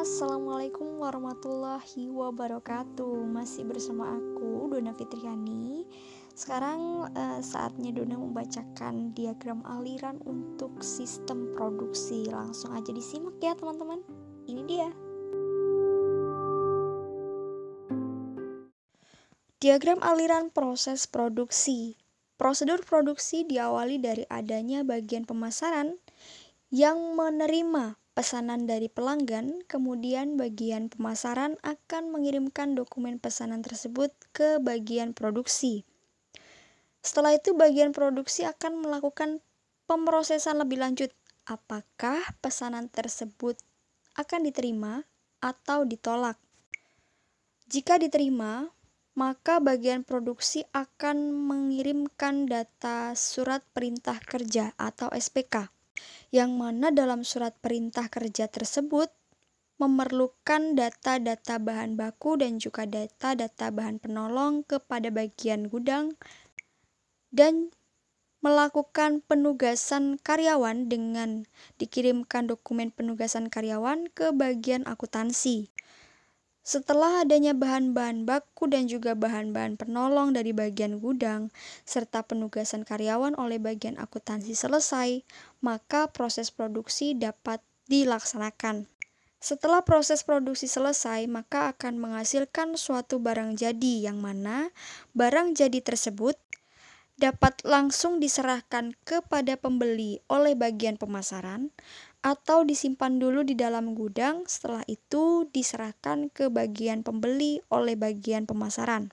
Assalamualaikum warahmatullahi wabarakatuh. Masih bersama aku Dona Fitriani. Sekarang uh, saatnya Dona membacakan diagram aliran untuk sistem produksi. Langsung aja disimak ya teman-teman. Ini dia. Diagram aliran proses produksi. Prosedur produksi diawali dari adanya bagian pemasaran yang menerima pesanan dari pelanggan, kemudian bagian pemasaran akan mengirimkan dokumen pesanan tersebut ke bagian produksi. Setelah itu, bagian produksi akan melakukan pemrosesan lebih lanjut. Apakah pesanan tersebut akan diterima atau ditolak? Jika diterima, maka bagian produksi akan mengirimkan data surat perintah kerja atau SPK yang mana dalam surat perintah kerja tersebut memerlukan data-data bahan baku dan juga data-data bahan penolong kepada bagian gudang dan melakukan penugasan karyawan dengan dikirimkan dokumen penugasan karyawan ke bagian akuntansi. Setelah adanya bahan-bahan baku dan juga bahan-bahan penolong dari bagian gudang, serta penugasan karyawan oleh bagian akuntansi selesai, maka proses produksi dapat dilaksanakan. Setelah proses produksi selesai, maka akan menghasilkan suatu barang jadi, yang mana barang jadi tersebut dapat langsung diserahkan kepada pembeli oleh bagian pemasaran atau disimpan dulu di dalam gudang, setelah itu diserahkan ke bagian pembeli oleh bagian pemasaran.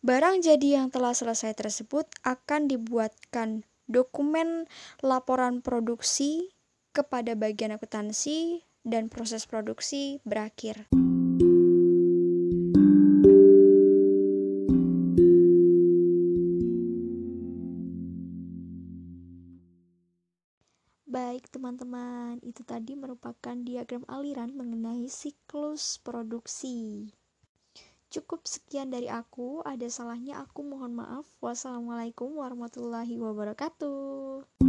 Barang jadi yang telah selesai tersebut akan dibuatkan dokumen laporan produksi kepada bagian akuntansi dan proses produksi berakhir. Baik teman-teman, itu tadi merupakan diagram aliran mengenai siklus produksi. Cukup sekian dari aku, ada salahnya aku mohon maaf. Wassalamualaikum warahmatullahi wabarakatuh.